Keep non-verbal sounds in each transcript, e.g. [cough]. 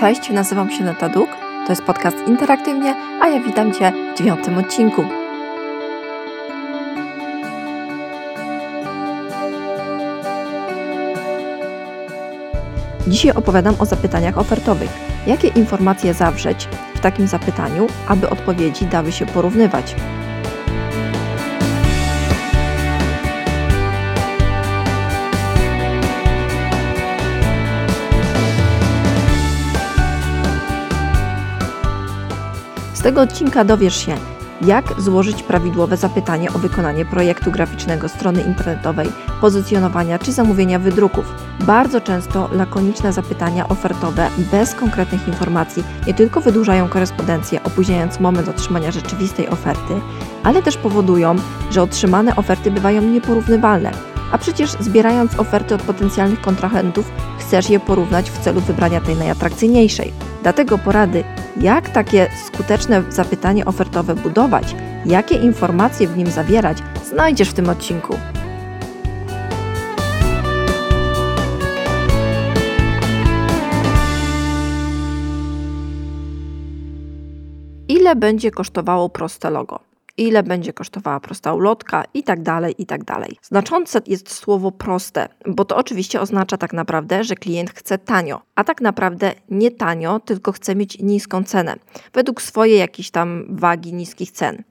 Cześć, nazywam się Neta Duk, to jest podcast Interaktywnie, a ja witam Cię w dziewiątym odcinku. Dzisiaj opowiadam o zapytaniach ofertowych. Jakie informacje zawrzeć w takim zapytaniu, aby odpowiedzi dały się porównywać? Z tego odcinka dowiesz się, jak złożyć prawidłowe zapytanie o wykonanie projektu graficznego strony internetowej, pozycjonowania czy zamówienia wydruków. Bardzo często lakoniczne zapytania ofertowe bez konkretnych informacji nie tylko wydłużają korespondencję, opóźniając moment otrzymania rzeczywistej oferty, ale też powodują, że otrzymane oferty bywają nieporównywalne. A przecież zbierając oferty od potencjalnych kontrahentów, chcesz je porównać w celu wybrania tej najatrakcyjniejszej. Dlatego porady, jak takie skuteczne zapytanie ofertowe budować, jakie informacje w nim zawierać, znajdziesz w tym odcinku. Ile będzie kosztowało proste logo? Ile będzie kosztowała prosta ulotka i tak dalej, i tak dalej. Znaczące jest słowo proste, bo to oczywiście oznacza tak naprawdę, że klient chce tanio, a tak naprawdę nie tanio, tylko chce mieć niską cenę, według swojej jakiejś tam wagi niskich cen.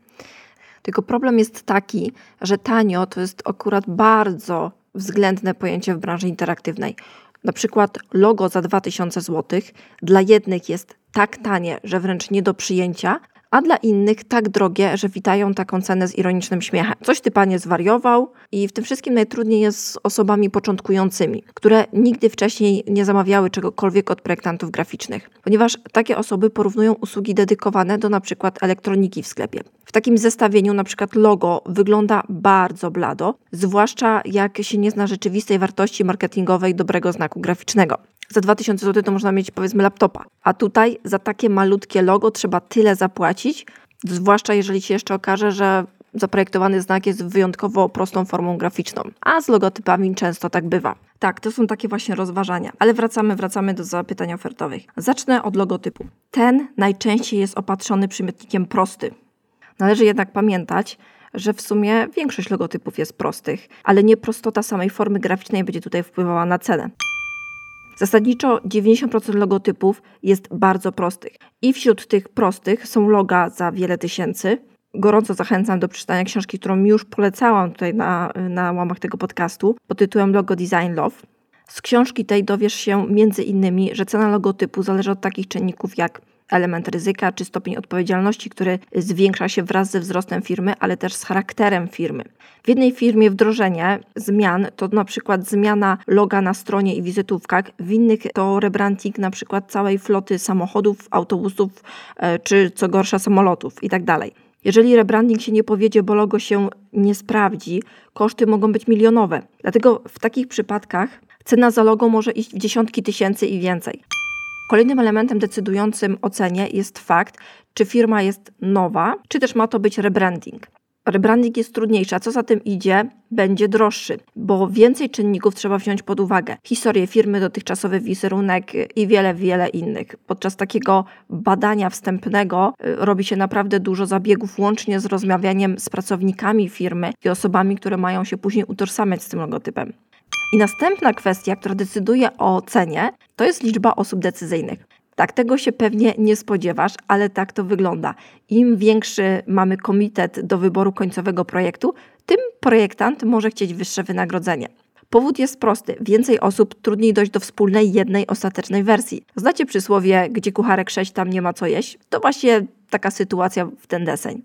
Tylko problem jest taki, że tanio to jest akurat bardzo względne pojęcie w branży interaktywnej. Na przykład logo za 2000 zł dla jednych jest tak tanie, że wręcz nie do przyjęcia, a dla innych tak drogie, że witają taką cenę z ironicznym śmiechem. Coś ty panie zwariował i w tym wszystkim najtrudniej jest z osobami początkującymi, które nigdy wcześniej nie zamawiały czegokolwiek od projektantów graficznych, ponieważ takie osoby porównują usługi dedykowane do przykład elektroniki w sklepie. W takim zestawieniu przykład logo wygląda bardzo blado, zwłaszcza jak się nie zna rzeczywistej wartości marketingowej dobrego znaku graficznego za 2000 zł to można mieć powiedzmy laptopa. A tutaj za takie malutkie logo trzeba tyle zapłacić, zwłaszcza jeżeli się jeszcze okaże, że zaprojektowany znak jest wyjątkowo prostą formą graficzną, a z logotypami często tak bywa. Tak, to są takie właśnie rozważania. Ale wracamy, wracamy do zapytań ofertowych. Zacznę od logotypu. Ten najczęściej jest opatrzony przymiotnikiem prosty. Należy jednak pamiętać, że w sumie większość logotypów jest prostych, ale nie prostota samej formy graficznej będzie tutaj wpływała na cenę. Zasadniczo 90% logotypów jest bardzo prostych. I wśród tych prostych są loga za wiele tysięcy. Gorąco zachęcam do przeczytania książki, którą już polecałam tutaj na, na łamach tego podcastu pod tytułem Logo Design Love. Z książki tej dowiesz się między innymi, że cena logotypu zależy od takich czynników jak element ryzyka czy stopień odpowiedzialności, który zwiększa się wraz ze wzrostem firmy, ale też z charakterem firmy. W jednej firmie wdrożenie zmian to na przykład zmiana loga na stronie i wizytówkach, w innych to rebranding na przykład całej floty samochodów, autobusów e, czy co gorsza samolotów itd. Tak Jeżeli rebranding się nie powiedzie, bo logo się nie sprawdzi, koszty mogą być milionowe. Dlatego w takich przypadkach cena za logo może iść w dziesiątki tysięcy i więcej. Kolejnym elementem decydującym o cenie jest fakt, czy firma jest nowa, czy też ma to być rebranding. Rebranding jest trudniejszy, a co za tym idzie, będzie droższy, bo więcej czynników trzeba wziąć pod uwagę. Historię firmy, dotychczasowy wizerunek i wiele, wiele innych. Podczas takiego badania wstępnego y, robi się naprawdę dużo zabiegów, łącznie z rozmawianiem z pracownikami firmy i osobami, które mają się później utożsamiać z tym logotypem. I następna kwestia, która decyduje o cenie, to jest liczba osób decyzyjnych. Tak, tego się pewnie nie spodziewasz, ale tak to wygląda. Im większy mamy komitet do wyboru końcowego projektu, tym projektant może chcieć wyższe wynagrodzenie. Powód jest prosty. Więcej osób, trudniej dojść do wspólnej, jednej, ostatecznej wersji. Znacie przysłowie, gdzie kucharek sześć, tam nie ma co jeść? To właśnie taka sytuacja w ten deseń.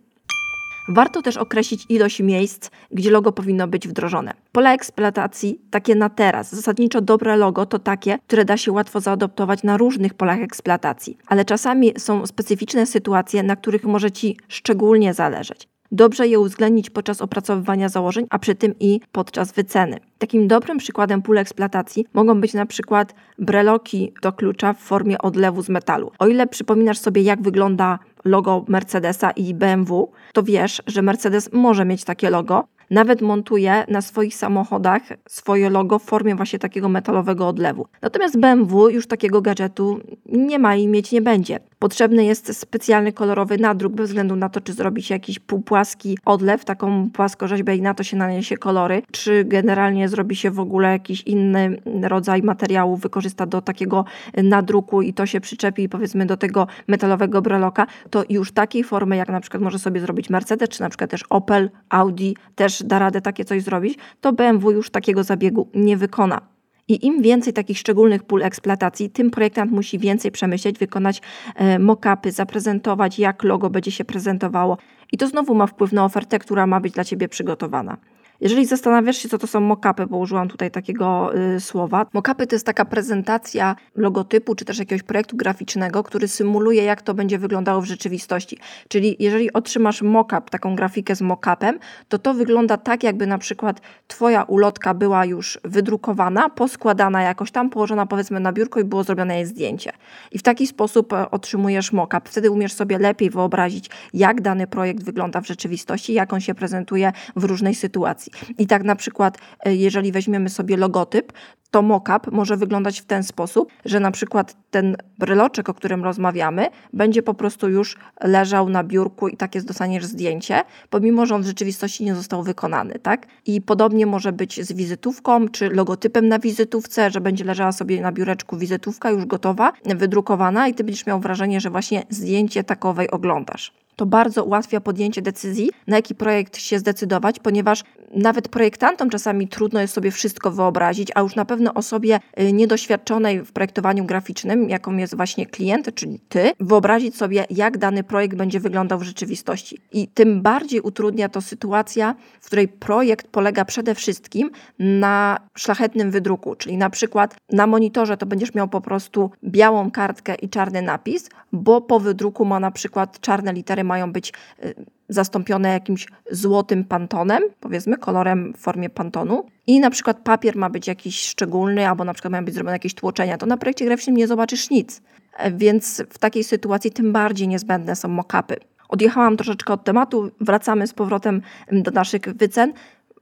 Warto też określić ilość miejsc, gdzie logo powinno być wdrożone. Pola eksploatacji takie na teraz. Zasadniczo dobre logo to takie, które da się łatwo zaadoptować na różnych polach eksploatacji, ale czasami są specyficzne sytuacje, na których może Ci szczególnie zależeć. Dobrze je uwzględnić podczas opracowywania założeń, a przy tym i podczas wyceny. Takim dobrym przykładem pól eksploatacji mogą być na przykład breloki do klucza w formie odlewu z metalu. O ile przypominasz sobie, jak wygląda logo Mercedesa i BMW, to wiesz, że Mercedes może mieć takie logo, nawet montuje na swoich samochodach swoje logo w formie właśnie takiego metalowego odlewu. Natomiast BMW już takiego gadżetu nie ma i mieć nie będzie. Potrzebny jest specjalny kolorowy nadruk bez względu na to, czy zrobi się jakiś półpłaski odlew, taką płaskorzeźbę i na to się naniesie kolory, czy generalnie zrobi się w ogóle jakiś inny rodzaj materiału, wykorzysta do takiego nadruku i to się przyczepi powiedzmy do tego metalowego breloka, to już takiej formy, jak na przykład może sobie zrobić Mercedes, czy na przykład też Opel, Audi, też da radę takie coś zrobić, to BMW już takiego zabiegu nie wykona. I im więcej takich szczególnych pól eksploatacji, tym projektant musi więcej przemyśleć, wykonać e, mock-upy, zaprezentować, jak logo będzie się prezentowało. I to znowu ma wpływ na ofertę, która ma być dla Ciebie przygotowana. Jeżeli zastanawiasz się, co to są mockupy, bo użyłam tutaj takiego y, słowa. Mockupy to jest taka prezentacja logotypu czy też jakiegoś projektu graficznego, który symuluje, jak to będzie wyglądało w rzeczywistości. Czyli jeżeli otrzymasz mockup, taką grafikę z mockupem, to to wygląda tak, jakby na przykład Twoja ulotka była już wydrukowana, poskładana jakoś tam, położona powiedzmy na biurko i było zrobione jej zdjęcie. I w taki sposób e, otrzymujesz mockup. Wtedy umiesz sobie lepiej wyobrazić, jak dany projekt wygląda w rzeczywistości, jak on się prezentuje w różnej sytuacji. I tak na przykład, e, jeżeli weźmiemy sobie logotyp, to mockup może wyglądać w ten sposób, że na przykład ten bryloczek, o którym rozmawiamy, będzie po prostu już leżał na biurku i takie dostaniesz zdjęcie, pomimo że on w rzeczywistości nie został wykonany, tak? I podobnie może być z wizytówką, czy logotypem na wizytówce, że będzie leżała sobie na biureczku wizytówka już gotowa, wydrukowana i ty będziesz miał wrażenie, że właśnie zdjęcie takowej oglądasz to bardzo ułatwia podjęcie decyzji, na jaki projekt się zdecydować, ponieważ nawet projektantom czasami trudno jest sobie wszystko wyobrazić, a już na pewno osobie y, niedoświadczonej w projektowaniu graficznym, jaką jest właśnie klient, czyli ty, wyobrazić sobie, jak dany projekt będzie wyglądał w rzeczywistości. I tym bardziej utrudnia to sytuacja, w której projekt polega przede wszystkim na szlachetnym wydruku, czyli na przykład na monitorze to będziesz miał po prostu białą kartkę i czarny napis, bo po wydruku ma na przykład czarne litery mają być y, zastąpione jakimś złotym pantonem, powiedzmy, kolorem w formie pantonu. I na przykład papier ma być jakiś szczególny, albo na przykład mają być zrobione jakieś tłoczenia, to na projekcie graficznym nie zobaczysz nic. E, więc w takiej sytuacji tym bardziej niezbędne są mock-upy. Odjechałam troszeczkę od tematu, wracamy z powrotem do naszych wycen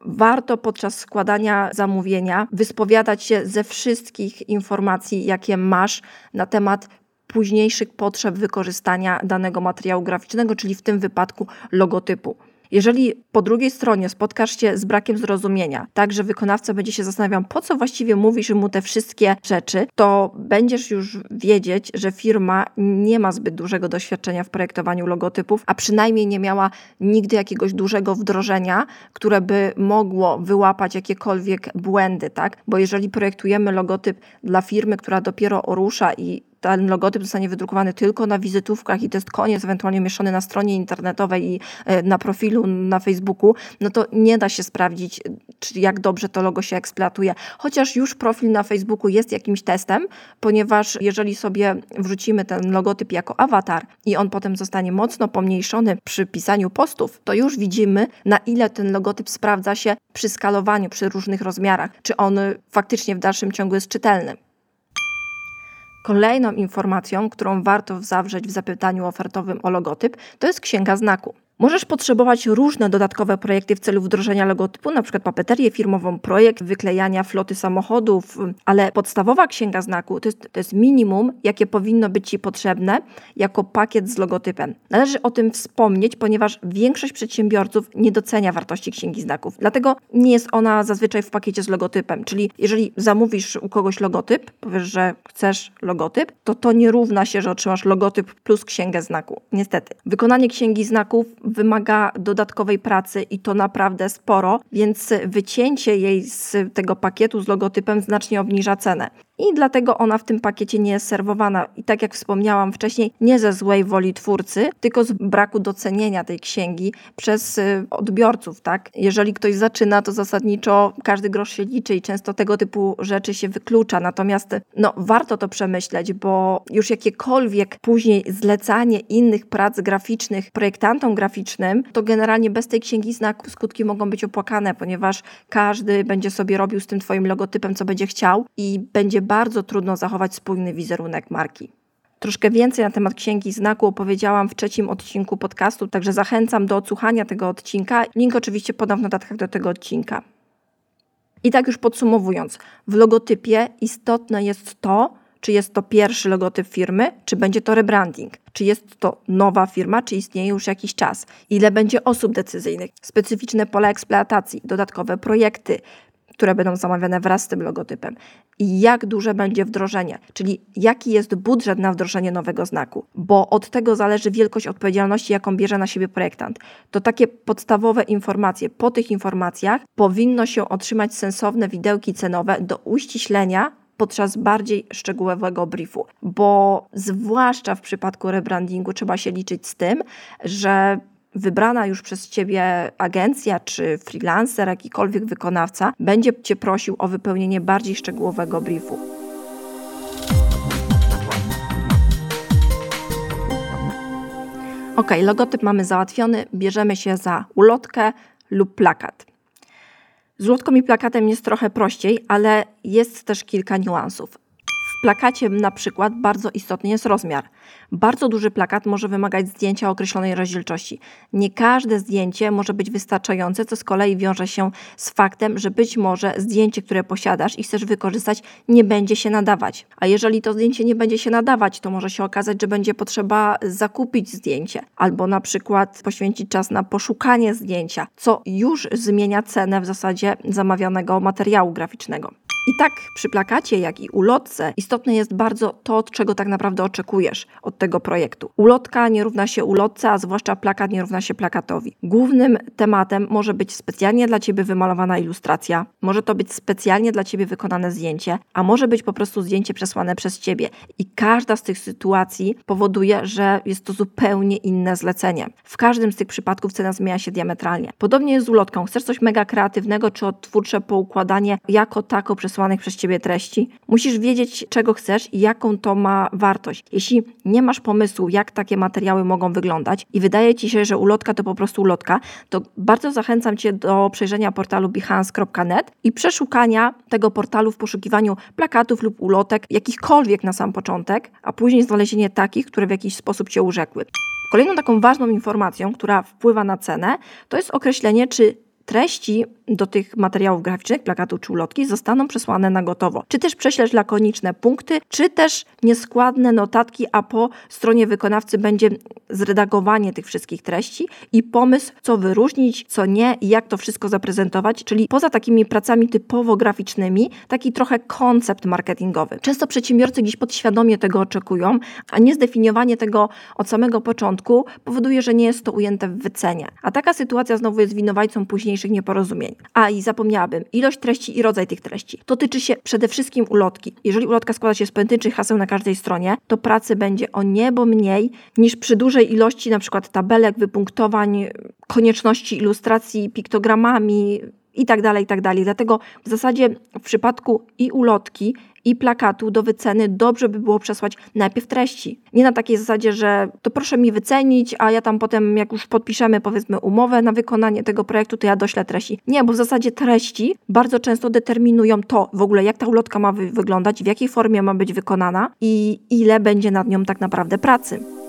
warto podczas składania zamówienia wyspowiadać się ze wszystkich informacji, jakie masz na temat późniejszych potrzeb wykorzystania danego materiału graficznego, czyli w tym wypadku logotypu. Jeżeli po drugiej stronie spotkasz się z brakiem zrozumienia, tak że wykonawca będzie się zastanawiał, po co właściwie mówisz mu te wszystkie rzeczy, to będziesz już wiedzieć, że firma nie ma zbyt dużego doświadczenia w projektowaniu logotypów, a przynajmniej nie miała nigdy jakiegoś dużego wdrożenia, które by mogło wyłapać jakiekolwiek błędy, tak? Bo jeżeli projektujemy logotyp dla firmy, która dopiero rusza i ten logotyp zostanie wydrukowany tylko na wizytówkach i to jest koniec, ewentualnie umieszczony na stronie internetowej i e, na profilu na Facebooku, no to nie da się sprawdzić, czy jak dobrze to logo się eksploatuje. Chociaż już profil na Facebooku jest jakimś testem, ponieważ jeżeli sobie wrzucimy ten logotyp jako awatar i on potem zostanie mocno pomniejszony przy pisaniu postów, to już widzimy, na ile ten logotyp sprawdza się przy skalowaniu, przy różnych rozmiarach, czy on faktycznie w dalszym ciągu jest czytelny. Kolejną informacją, którą warto zawrzeć w zapytaniu ofertowym o logotyp, to jest księga znaku. Możesz potrzebować różne dodatkowe projekty w celu wdrożenia logotypu, przykład papeterię firmową, projekt wyklejania floty samochodów, ale podstawowa księga znaku to jest, to jest minimum, jakie powinno być Ci potrzebne jako pakiet z logotypem. Należy o tym wspomnieć, ponieważ większość przedsiębiorców nie docenia wartości księgi znaków. Dlatego nie jest ona zazwyczaj w pakiecie z logotypem. Czyli jeżeli zamówisz u kogoś logotyp, powiesz, że chcesz logotyp, to to nie równa się, że otrzymasz logotyp plus księgę znaku. Niestety. Wykonanie księgi znaków wymaga dodatkowej pracy i to naprawdę sporo, więc wycięcie jej z tego pakietu z logotypem znacznie obniża cenę i dlatego ona w tym pakiecie nie jest serwowana. I tak jak wspomniałam wcześniej, nie ze złej woli twórcy, tylko z braku docenienia tej księgi przez y, odbiorców, tak? Jeżeli ktoś zaczyna, to zasadniczo każdy grosz się liczy i często tego typu rzeczy się wyklucza. Natomiast no, warto to przemyśleć, bo już jakiekolwiek później zlecanie innych prac graficznych projektantom graficznym, to generalnie bez tej księgi znaków skutki mogą być opłakane, ponieważ każdy będzie sobie robił z tym twoim logotypem, co będzie chciał i będzie bardzo trudno zachować spójny wizerunek marki. Troszkę więcej na temat księgi znaku opowiedziałam w trzecim odcinku podcastu, także zachęcam do odsłuchania tego odcinka. Link oczywiście podam w notatkach do tego odcinka. I tak już podsumowując, w logotypie istotne jest to, czy jest to pierwszy logotyp firmy, czy będzie to rebranding, czy jest to nowa firma, czy istnieje już jakiś czas, ile będzie osób decyzyjnych, specyficzne pola eksploatacji, dodatkowe projekty, które będą zamawiane wraz z tym logotypem i jak duże będzie wdrożenie, czyli jaki jest budżet na wdrożenie nowego znaku, bo od tego zależy wielkość odpowiedzialności, jaką bierze na siebie projektant. To takie podstawowe informacje. Po tych informacjach powinno się otrzymać sensowne widełki cenowe do uściślenia podczas bardziej szczegółowego briefu, bo zwłaszcza w przypadku rebrandingu trzeba się liczyć z tym, że wybrana już przez Ciebie agencja czy freelancer, jakikolwiek wykonawca będzie Cię prosił o wypełnienie bardziej szczegółowego briefu. Ok, logotyp mamy załatwiony, bierzemy się za ulotkę lub plakat. Z ulotką i plakatem jest trochę prościej, ale jest też kilka niuansów. Plakacie na przykład bardzo istotny jest rozmiar. Bardzo duży plakat może wymagać zdjęcia określonej rozdzielczości. Nie każde zdjęcie może być wystarczające, co z kolei wiąże się z faktem, że być może zdjęcie, które posiadasz i chcesz wykorzystać, nie będzie się nadawać. A jeżeli to zdjęcie nie będzie się nadawać, to może się okazać, że będzie potrzeba zakupić zdjęcie albo na przykład poświęcić czas na poszukanie zdjęcia, co już zmienia cenę w zasadzie zamawianego materiału graficznego. I tak przy plakacie, jak i ulotce istotne jest bardzo to, czego tak naprawdę oczekujesz od tego projektu. Ulotka nie równa się ulotce, a zwłaszcza plakat nie równa się plakatowi. Głównym tematem może być specjalnie dla Ciebie wymalowana ilustracja, może to być specjalnie dla Ciebie wykonane zdjęcie, a może być po prostu zdjęcie przesłane przez Ciebie. I każda z tych sytuacji powoduje, że jest to zupełnie inne zlecenie. W każdym z tych przypadków cena zmienia się diametralnie. Podobnie jest z ulotką. Chcesz coś mega kreatywnego czy odtwórcze poukładanie jako tako przez przesłanych przez ciebie treści. Musisz wiedzieć, czego chcesz i jaką to ma wartość. Jeśli nie masz pomysłu, jak takie materiały mogą wyglądać i wydaje ci się, że ulotka to po prostu ulotka, to bardzo zachęcam cię do przejrzenia portalu behance.net i przeszukania tego portalu w poszukiwaniu plakatów lub ulotek, jakichkolwiek na sam początek, a później znalezienie takich, które w jakiś sposób cię urzekły. Kolejną taką ważną informacją, która wpływa na cenę, to jest określenie, czy treści do tych materiałów graficznych, plakatu czy ulotki zostaną przesłane na gotowo. Czy też prześlesz lakoniczne punkty, czy też nieskładne notatki, a po stronie wykonawcy będzie zredagowanie tych wszystkich treści i pomysł, co wyróżnić, co nie i jak to wszystko zaprezentować, czyli poza takimi pracami typowo graficznymi, taki trochę koncept marketingowy. Często przedsiębiorcy gdzieś podświadomie tego oczekują, a niezdefiniowanie tego od samego początku powoduje, że nie jest to ujęte w wycenie. A taka sytuacja znowu jest winowajcą późniejszych nieporozumień. A i zapomniałabym, ilość treści i rodzaj tych treści. To tyczy się przede wszystkim ulotki. Jeżeli ulotka składa się z pojedynczych haseł na każdej stronie, to pracy będzie o niebo mniej niż przy dużej ilości na przykład tabelek, wypunktowań, konieczności ilustracji piktogramami, i tak dalej, i tak dalej. Dlatego w zasadzie w przypadku i ulotki, i plakatu do wyceny dobrze by było przesłać najpierw treści. Nie na takiej zasadzie, że to proszę mi wycenić, a ja tam potem, jak już podpiszemy powiedzmy umowę na wykonanie tego projektu, to ja doślę treści. Nie, bo w zasadzie treści bardzo często determinują to w ogóle, jak ta ulotka ma wy wyglądać, w jakiej formie ma być wykonana i ile będzie nad nią tak naprawdę pracy.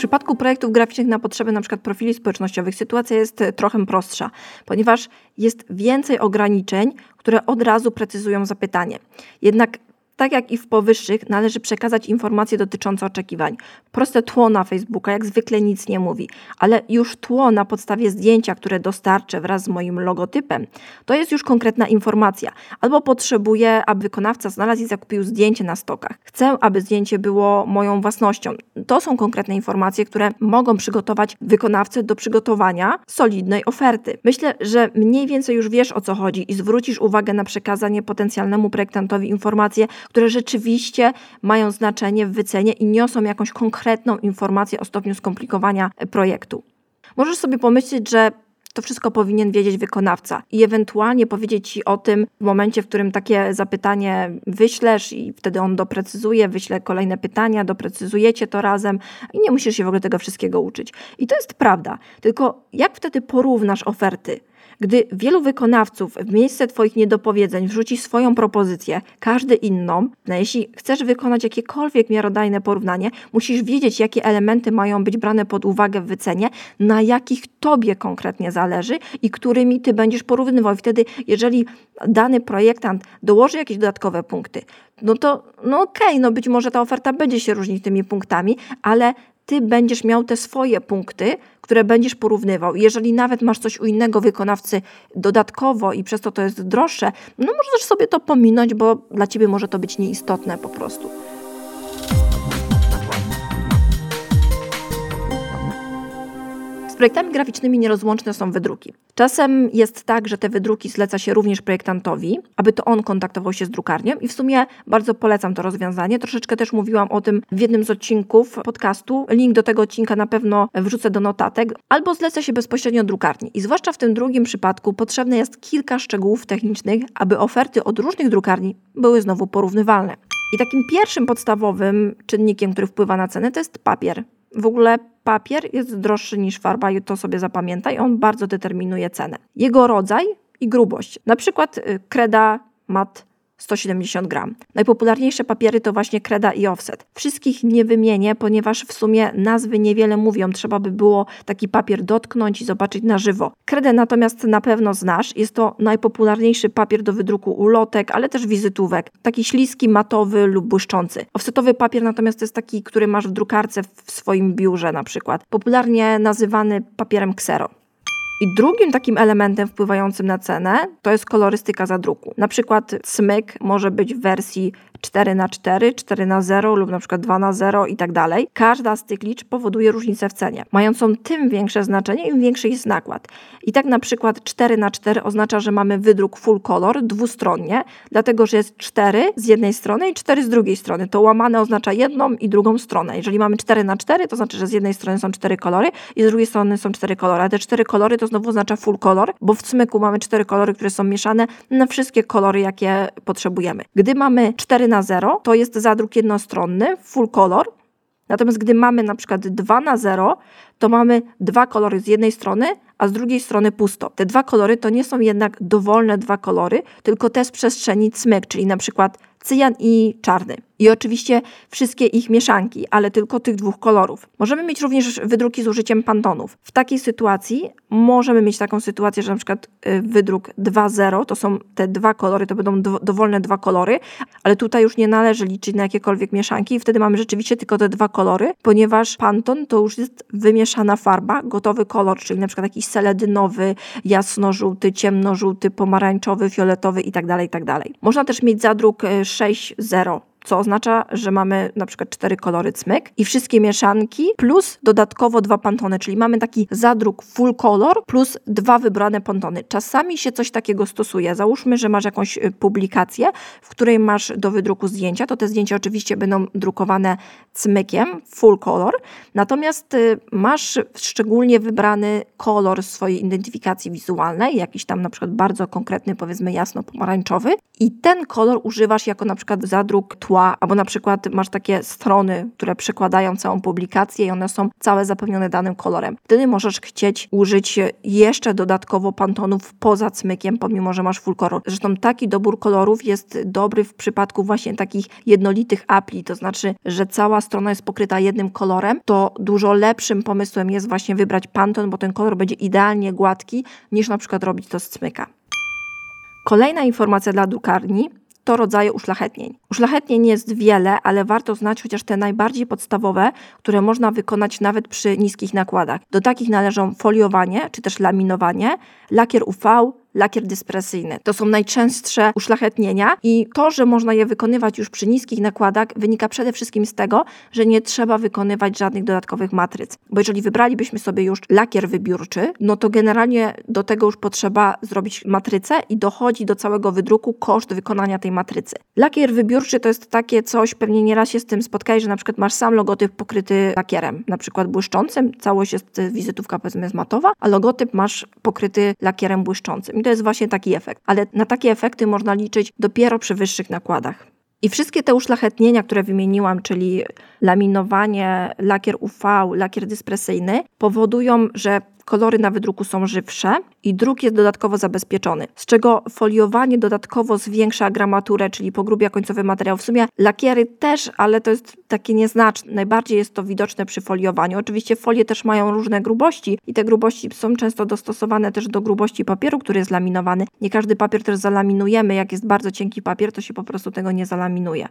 Przypadku projektów graficznych na potrzeby np. profili społecznościowych sytuacja jest e, trochę prostsza, ponieważ jest więcej ograniczeń, które od razu precyzują zapytanie. Jednak tak jak i w powyższych, należy przekazać informacje dotyczące oczekiwań. Proste tło na Facebooka jak zwykle nic nie mówi, ale już tło na podstawie zdjęcia, które dostarczę wraz z moim logotypem, to jest już konkretna informacja. Albo potrzebuję, aby wykonawca znalazł i zakupił zdjęcie na stokach. Chcę, aby zdjęcie było moją własnością. To są konkretne informacje, które mogą przygotować wykonawcę do przygotowania solidnej oferty. Myślę, że mniej więcej już wiesz o co chodzi i zwrócisz uwagę na przekazanie potencjalnemu projektantowi informacje, które rzeczywiście mają znaczenie w wycenie i niosą jakąś konkretną informację o stopniu skomplikowania projektu. Możesz sobie pomyśleć, że to wszystko powinien wiedzieć wykonawca i ewentualnie powiedzieć ci o tym w momencie, w którym takie zapytanie wyślesz i wtedy on doprecyzuje, wyśle kolejne pytania, doprecyzujecie to razem i nie musisz się w ogóle tego wszystkiego uczyć. I to jest prawda. Tylko jak wtedy porównasz oferty? Gdy wielu wykonawców w miejsce Twoich niedopowiedzeń wrzuci swoją propozycję, każdy inną, no jeśli chcesz wykonać jakiekolwiek miarodajne porównanie, musisz wiedzieć, jakie elementy mają być brane pod uwagę w wycenie, na jakich Tobie konkretnie zależy i którymi Ty będziesz porównywał. Wtedy, jeżeli dany projektant dołoży jakieś dodatkowe punkty, no to no okej, okay, no być może ta oferta będzie się różnić tymi punktami, ale ty będziesz miał te swoje punkty, które będziesz porównywał. Jeżeli nawet masz coś u innego wykonawcy dodatkowo i przez to to jest droższe, no możesz sobie to pominąć, bo dla ciebie może to być nieistotne po prostu. Projektami graficznymi nierozłączne są wydruki. Czasem jest tak, że te wydruki zleca się również projektantowi, aby to on kontaktował się z drukarnią i w sumie bardzo polecam to rozwiązanie. Troszeczkę też mówiłam o tym w jednym z odcinków podcastu. Link do tego odcinka na pewno wrzucę do notatek. Albo zleca się bezpośrednio drukarni. I zwłaszcza w tym drugim przypadku potrzebne jest kilka szczegółów technicznych, aby oferty od różnych drukarni były znowu porównywalne. I takim pierwszym podstawowym czynnikiem, który wpływa na cenę, to jest papier. W ogóle papier jest droższy niż farba i to sobie zapamiętaj, on bardzo determinuje cenę. Jego rodzaj i grubość. Na przykład y, kreda mat 170 gram. Najpopularniejsze papiery to właśnie kreda i offset. Wszystkich nie wymienię, ponieważ w sumie nazwy niewiele mówią. Trzeba by było taki papier dotknąć i zobaczyć na żywo. Kredę natomiast na pewno znasz. Jest to najpopularniejszy papier do wydruku ulotek, ale też wizytówek. Taki śliski, matowy lub błyszczący. Offsetowy papier natomiast to jest taki, który masz w drukarce w swoim biurze na przykład. Popularnie nazywany papierem ksero. I drugim takim elementem wpływającym na cenę to jest kolorystyka zadruku. Na przykład smyk może być w wersji 4 na 4, 4 na 0 lub na przykład 2 na 0 i tak dalej. Każda z tych liczb powoduje różnicę w cenie, mającą tym większe znaczenie, im większy jest nakład. I tak na przykład 4 na 4 oznacza, że mamy wydruk full color dwustronnie, dlatego że jest 4 z jednej strony i 4 z drugiej strony. To łamane oznacza jedną i drugą stronę. Jeżeli mamy 4 na 4, to znaczy, że z jednej strony są 4 kolory i z drugiej strony są 4 kolory. A te 4 kolory to znowu oznacza full color, bo w cmyku mamy 4 kolory, które są mieszane na wszystkie kolory, jakie potrzebujemy. Gdy mamy 4 na 0 to jest zadruk jednostronny, full color. Natomiast gdy mamy na przykład 2 na 0, to mamy dwa kolory z jednej strony, a z drugiej strony pusto. Te dwa kolory to nie są jednak dowolne dwa kolory, tylko te z przestrzeni cmyk, czyli na przykład cyjan i czarny. I oczywiście wszystkie ich mieszanki, ale tylko tych dwóch kolorów. Możemy mieć również wydruki z użyciem pantonów. W takiej sytuacji możemy mieć taką sytuację, że na przykład y, wydruk 2.0 to są te dwa kolory, to będą dowolne dwa kolory, ale tutaj już nie należy liczyć na jakiekolwiek mieszanki i wtedy mamy rzeczywiście tylko te dwa kolory, ponieważ panton to już jest wymieszana farba, gotowy kolor, czyli na przykład jakiś seledynowy, jasno-żółty, ciemno-żółty, pomarańczowy, fioletowy itd., tak itd. Tak Można też mieć zadruk 6.0 y, co oznacza, że mamy na przykład cztery kolory cmyk i wszystkie mieszanki plus dodatkowo dwa pantony, czyli mamy taki zadruk full color plus dwa wybrane pantony. Czasami się coś takiego stosuje. Załóżmy, że masz jakąś y, publikację, w której masz do wydruku zdjęcia, to te zdjęcia oczywiście będą drukowane cmykiem full color, natomiast y, masz szczególnie wybrany kolor swojej identyfikacji wizualnej, jakiś tam na przykład bardzo konkretny, powiedzmy jasno-pomarańczowy i ten kolor używasz jako na przykład zadruk albo na przykład masz takie strony, które przekładają całą publikację i one są całe zapełnione danym kolorem. Wtedy możesz chcieć użyć jeszcze dodatkowo pantonów poza cmykiem, pomimo, że masz full color. Zresztą taki dobór kolorów jest dobry w przypadku właśnie takich jednolitych apli, to znaczy, że cała strona jest pokryta jednym kolorem, to dużo lepszym pomysłem jest właśnie wybrać panton, bo ten kolor będzie idealnie gładki, niż na przykład robić to z cmyka. Kolejna informacja dla drukarni to rodzaje uszlachetnień. Uszlachetnień jest wiele, ale warto znać chociaż te najbardziej podstawowe, które można wykonać nawet przy niskich nakładach. Do takich należą foliowanie czy też laminowanie, lakier UV, lakier dyspresyjny. To są najczęstsze uszlachetnienia i to, że można je wykonywać już przy niskich nakładach wynika przede wszystkim z tego, że nie trzeba wykonywać żadnych dodatkowych matryc. Bo jeżeli wybralibyśmy sobie już lakier wybiórczy, no to generalnie do tego już potrzeba zrobić matrycę i dochodzi do całego wydruku koszt wykonania tej matrycy. Lakier wybiórczy to jest takie coś, pewnie nieraz się z tym spotkałeś, że na przykład masz sam logotyp pokryty lakierem, na przykład błyszczącym, całość jest wizytówka powiedzmy matowa, a logotyp masz pokryty lakierem błyszczącym. I to jest właśnie taki efekt. Ale na takie efekty można liczyć dopiero przy wyższych nakładach. I wszystkie te uszlachetnienia, które wymieniłam, czyli laminowanie, lakier UV, lakier dyspresyjny, powodują, że kolory na wydruku są żywsze i druk jest dodatkowo zabezpieczony, z czego foliowanie dodatkowo zwiększa gramaturę, czyli pogrubia końcowy materiał. W sumie lakiery też, ale to jest takie nieznaczne. Najbardziej jest to widoczne przy foliowaniu. Oczywiście folie też mają różne grubości i te grubości są często dostosowane też do grubości papieru, który jest laminowany. Nie każdy papier też zalaminujemy. Jak jest bardzo cienki papier, to się po prostu tego nie zalaminuje.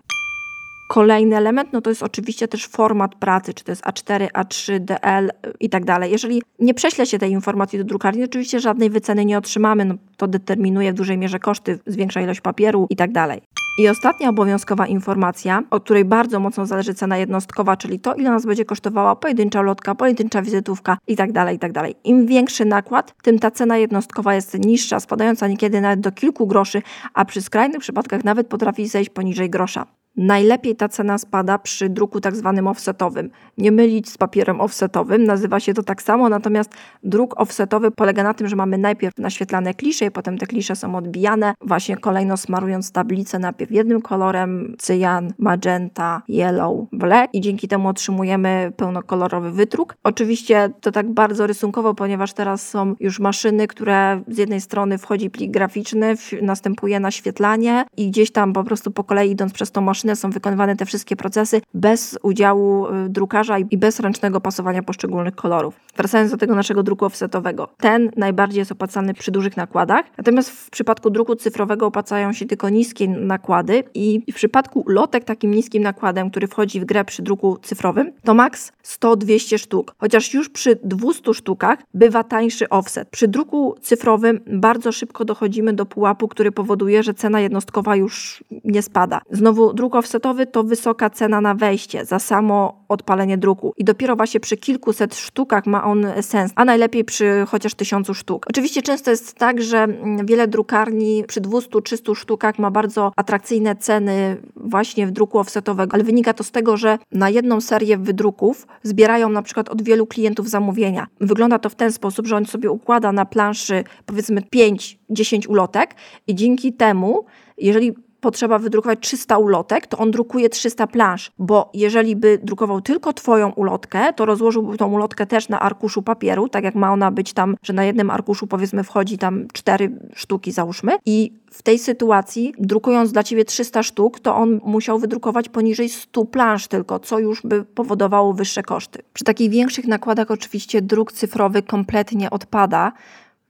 Kolejny element, no to jest oczywiście też format pracy, czy to jest A4, A3, DL i tak dalej. Jeżeli nie prześle się tej informacji do drukarni, oczywiście żadnej wyceny nie otrzymamy, no to determinuje w dużej mierze koszty, zwiększa ilość papieru i tak dalej. I ostatnia obowiązkowa informacja, od której bardzo mocno zależy cena jednostkowa, czyli to, ile nas będzie kosztowała pojedyncza lotka, pojedyncza wizytówka itd., tak itd. Tak Im większy nakład, tym ta cena jednostkowa jest niższa, spadająca niekiedy nawet do kilku groszy, a przy skrajnych przypadkach nawet potrafi zejść poniżej grosza. Najlepiej ta cena spada przy druku tak zwanym offsetowym. Nie mylić z papierem offsetowym, nazywa się to tak samo, natomiast druk offsetowy polega na tym, że mamy najpierw naświetlane klisze i potem te klisze są odbijane, właśnie kolejno smarując tablicę najpierw jednym kolorem, cyjan, magenta, yellow, black i dzięki temu otrzymujemy pełnokolorowy wydruk. Oczywiście to tak bardzo rysunkowo, ponieważ teraz są już maszyny, które z jednej strony wchodzi plik graficzny, następuje naświetlanie i gdzieś tam po prostu po kolei idąc przez tą maszynę są wykonywane te wszystkie procesy bez udziału y, drukarza i bez ręcznego pasowania poszczególnych kolorów. Wracając do tego naszego druku offsetowego. Ten najbardziej jest opłacalny przy dużych nakładach, natomiast w przypadku druku cyfrowego opłacają się tylko niskie nakłady i w przypadku lotek takim niskim nakładem, który wchodzi w grę przy druku cyfrowym, to maks 100-200 sztuk. Chociaż już przy 200 sztukach bywa tańszy offset. Przy druku cyfrowym bardzo szybko dochodzimy do pułapu, który powoduje, że cena jednostkowa już nie spada. Znowu druk offsetowy to wysoka cena na wejście za samo odpalenie druku i dopiero właśnie przy kilkuset sztukach ma on sens, a najlepiej przy chociaż tysiącu sztuk. Oczywiście często jest tak, że mm, wiele drukarni przy 200-300 sztukach ma bardzo atrakcyjne ceny właśnie w druku offsetowego, ale wynika to z tego, że na jedną serię wydruków zbierają na przykład od wielu klientów zamówienia. Wygląda to w ten sposób, że on sobie układa na planszy powiedzmy 5-10 ulotek i dzięki temu, jeżeli potrzeba wydrukować 300 ulotek, to on drukuje 300 plansz, bo jeżeli by drukował tylko Twoją ulotkę, to rozłożyłby tą ulotkę też na arkuszu papieru, tak jak ma ona być tam, że na jednym arkuszu powiedzmy wchodzi tam 4 sztuki załóżmy i w tej sytuacji, drukując dla Ciebie 300 sztuk, to on musiał wydrukować poniżej 100 plansz tylko, co już by powodowało wyższe koszty. Przy takich większych nakładach oczywiście druk cyfrowy kompletnie odpada,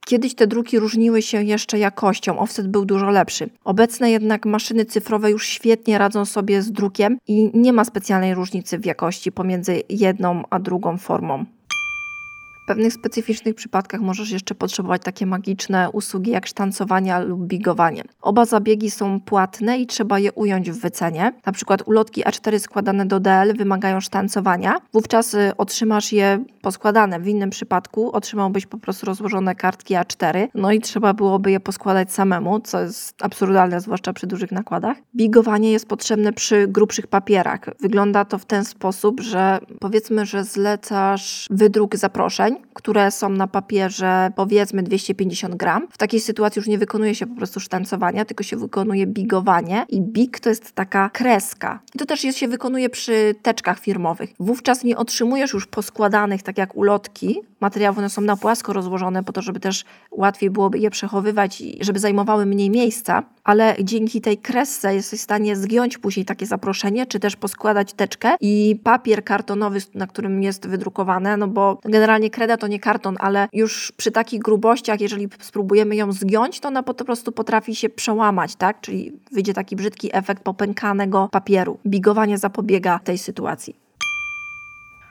Kiedyś te druki różniły się jeszcze jakością, offset był dużo lepszy. Obecne jednak maszyny cyfrowe już świetnie radzą sobie z drukiem i nie ma specjalnej różnicy w jakości pomiędzy jedną a drugą formą pewnych specyficznych przypadkach możesz jeszcze potrzebować takie magiczne usługi jak sztancowanie lub bigowanie. Oba zabiegi są płatne i trzeba je ująć w wycenie. Na przykład ulotki A4 składane do DL wymagają sztancowania. Wówczas y, otrzymasz je poskładane. W innym przypadku otrzymałbyś po prostu rozłożone kartki A4, no i trzeba byłoby je poskładać samemu, co jest absurdalne, zwłaszcza przy dużych nakładach. Bigowanie jest potrzebne przy grubszych papierach. Wygląda to w ten sposób, że powiedzmy, że zlecasz wydruk zaproszeń, które są na papierze powiedzmy 250 gram. W takiej sytuacji już nie wykonuje się po prostu sztancowania, tylko się wykonuje bigowanie i big to jest taka kreska. I to też jest, się wykonuje przy teczkach firmowych. Wówczas nie otrzymujesz już poskładanych, tak jak ulotki, materiałów, one są na płasko rozłożone po to, żeby też łatwiej byłoby je przechowywać i żeby zajmowały mniej miejsca, ale dzięki tej kresce jesteś w stanie zgiąć później takie zaproszenie, czy też poskładać teczkę i papier kartonowy, na którym jest wydrukowane, no bo generalnie kreda to nie karton, ale już przy takich grubościach, jeżeli spróbujemy ją zgiąć, to ona po prostu potrafi się przełamać, tak? Czyli wyjdzie taki brzydki efekt popękanego papieru. Bigowanie zapobiega tej sytuacji.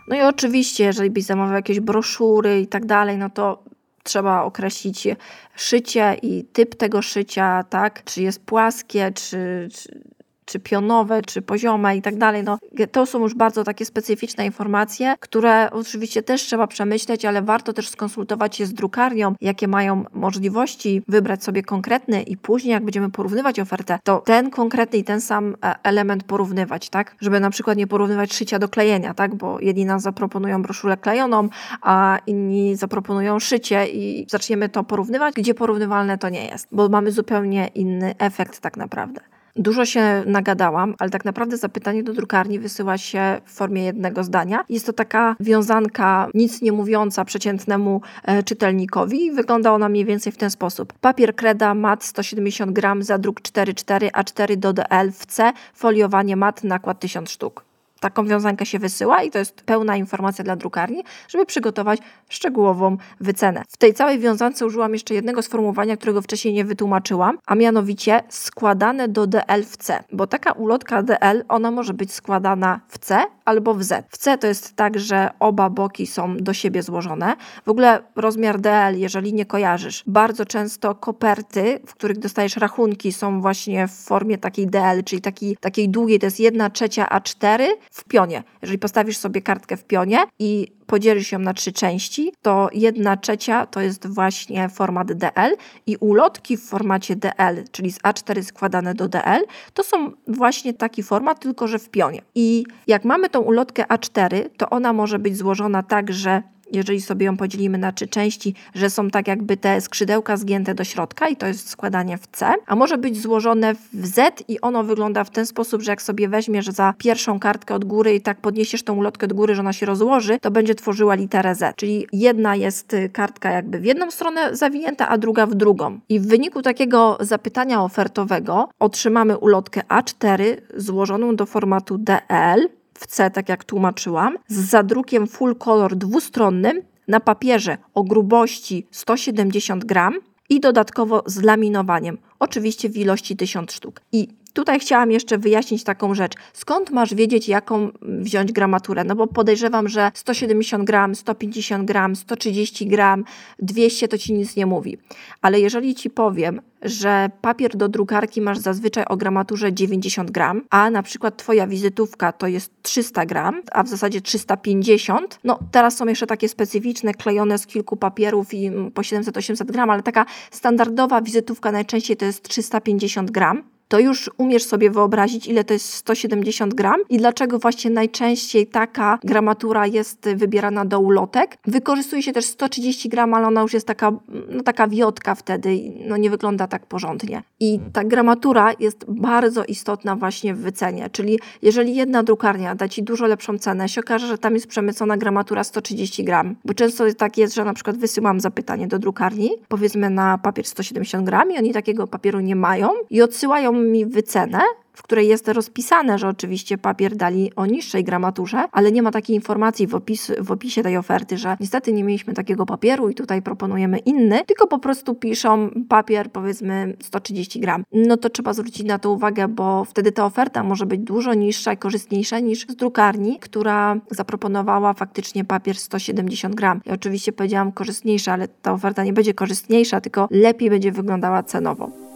No i oczywiście, jeżeli byś zamawiał jakieś broszury i tak dalej, no to trzeba określić szycie i typ tego szycia, tak? Czy jest płaskie, czy, czy czy pionowe, czy poziome i tak dalej. No, to są już bardzo takie specyficzne informacje, które oczywiście też trzeba przemyśleć, ale warto też skonsultować się z drukarnią, jakie mają możliwości, wybrać sobie konkretny i później, jak będziemy porównywać ofertę, to ten konkretny i ten sam e, element porównywać, tak? Żeby na przykład nie porównywać szycia do klejenia, tak? Bo jedni nas zaproponują broszurę klejoną, a inni zaproponują szycie i zaczniemy to porównywać, gdzie porównywalne to nie jest, bo mamy zupełnie inny efekt tak naprawdę. Dużo się nagadałam, ale tak naprawdę zapytanie do drukarni wysyła się w formie jednego zdania. Jest to taka wiązanka nic nie mówiąca przeciętnemu e, czytelnikowi. Wygląda ona mniej więcej w ten sposób. Papier kreda mat 170 gram, zadruk 4,4 A4 do DL w C, foliowanie mat, nakład 1000 sztuk taką wiązankę się wysyła i to jest pełna informacja dla drukarni, żeby przygotować szczegółową wycenę. W tej całej wiązance użyłam jeszcze jednego sformułowania, którego wcześniej nie wytłumaczyłam, a mianowicie składane do DL w C, bo taka ulotka DL, ona może być składana w C albo w Z. W C to jest tak, że oba boki są do siebie złożone. W ogóle rozmiar DL, jeżeli nie kojarzysz, bardzo często koperty, w których dostajesz rachunki, są właśnie w formie takiej DL, czyli takiej, takiej długiej, to jest 1 trzecia A4 w pionie. Jeżeli postawisz sobie kartkę w pionie i podzielisz ją na trzy części, to jedna trzecia to jest właśnie format DL i ulotki w formacie DL, czyli z A4 składane do DL, to są właśnie taki format, tylko że w pionie. I jak mamy tą ulotkę A4, to ona może być złożona tak, że jeżeli sobie ją podzielimy na trzy części, że są tak jakby te skrzydełka zgięte do środka i to jest składanie w C, a może być złożone w Z i ono wygląda w ten sposób, że jak sobie weźmiesz za pierwszą kartkę od góry i tak podniesiesz tą ulotkę od góry, że ona się rozłoży, to będzie tworzyła literę Z. Czyli jedna jest y, kartka jakby w jedną stronę zawinięta, a druga w drugą. I w wyniku takiego zapytania ofertowego otrzymamy ulotkę A4 złożoną do formatu DL, w C, tak jak tłumaczyłam, z zadrukiem full color dwustronnym na papierze o grubości 170 gram i dodatkowo z laminowaniem, oczywiście w ilości 1000 sztuk. I Tutaj chciałam jeszcze wyjaśnić taką rzecz. Skąd masz wiedzieć, jaką wziąć gramaturę? No bo podejrzewam, że 170 gram, 150 gram, 130 gram, 200 to ci nic nie mówi. Ale jeżeli ci powiem, że papier do drukarki masz zazwyczaj o gramaturze 90 gram, a na przykład twoja wizytówka to jest 300 gram, a w zasadzie 350, no teraz są jeszcze takie specyficzne, klejone z kilku papierów i po 700-800 gram, ale taka standardowa wizytówka najczęściej to jest 350 gram to już umiesz sobie wyobrazić, ile to jest 170 gram i dlaczego właśnie najczęściej taka gramatura jest wybierana do ulotek. Wykorzystuje się też 130 gram, ale ona już jest taka, no taka wiotka wtedy, no nie wygląda tak porządnie. I ta gramatura jest bardzo istotna właśnie w wycenie, czyli jeżeli jedna drukarnia da Ci dużo lepszą cenę, się okaże, że tam jest przemycona gramatura 130 gram, bo często tak jest, że na przykład wysyłam zapytanie do drukarni, powiedzmy na papier 170 gram i oni takiego papieru nie mają i odsyłają mi wycenę, w której jest rozpisane, że oczywiście papier dali o niższej gramaturze, ale nie ma takiej informacji w, opis, w opisie tej oferty, że niestety nie mieliśmy takiego papieru i tutaj proponujemy inny, tylko po prostu piszą papier powiedzmy 130 gram. No to trzeba zwrócić na to uwagę, bo wtedy ta oferta może być dużo niższa i korzystniejsza niż z drukarni, która zaproponowała faktycznie papier 170 gram. Ja oczywiście powiedziałam korzystniejsza, ale ta oferta nie będzie korzystniejsza, tylko lepiej będzie wyglądała cenowo.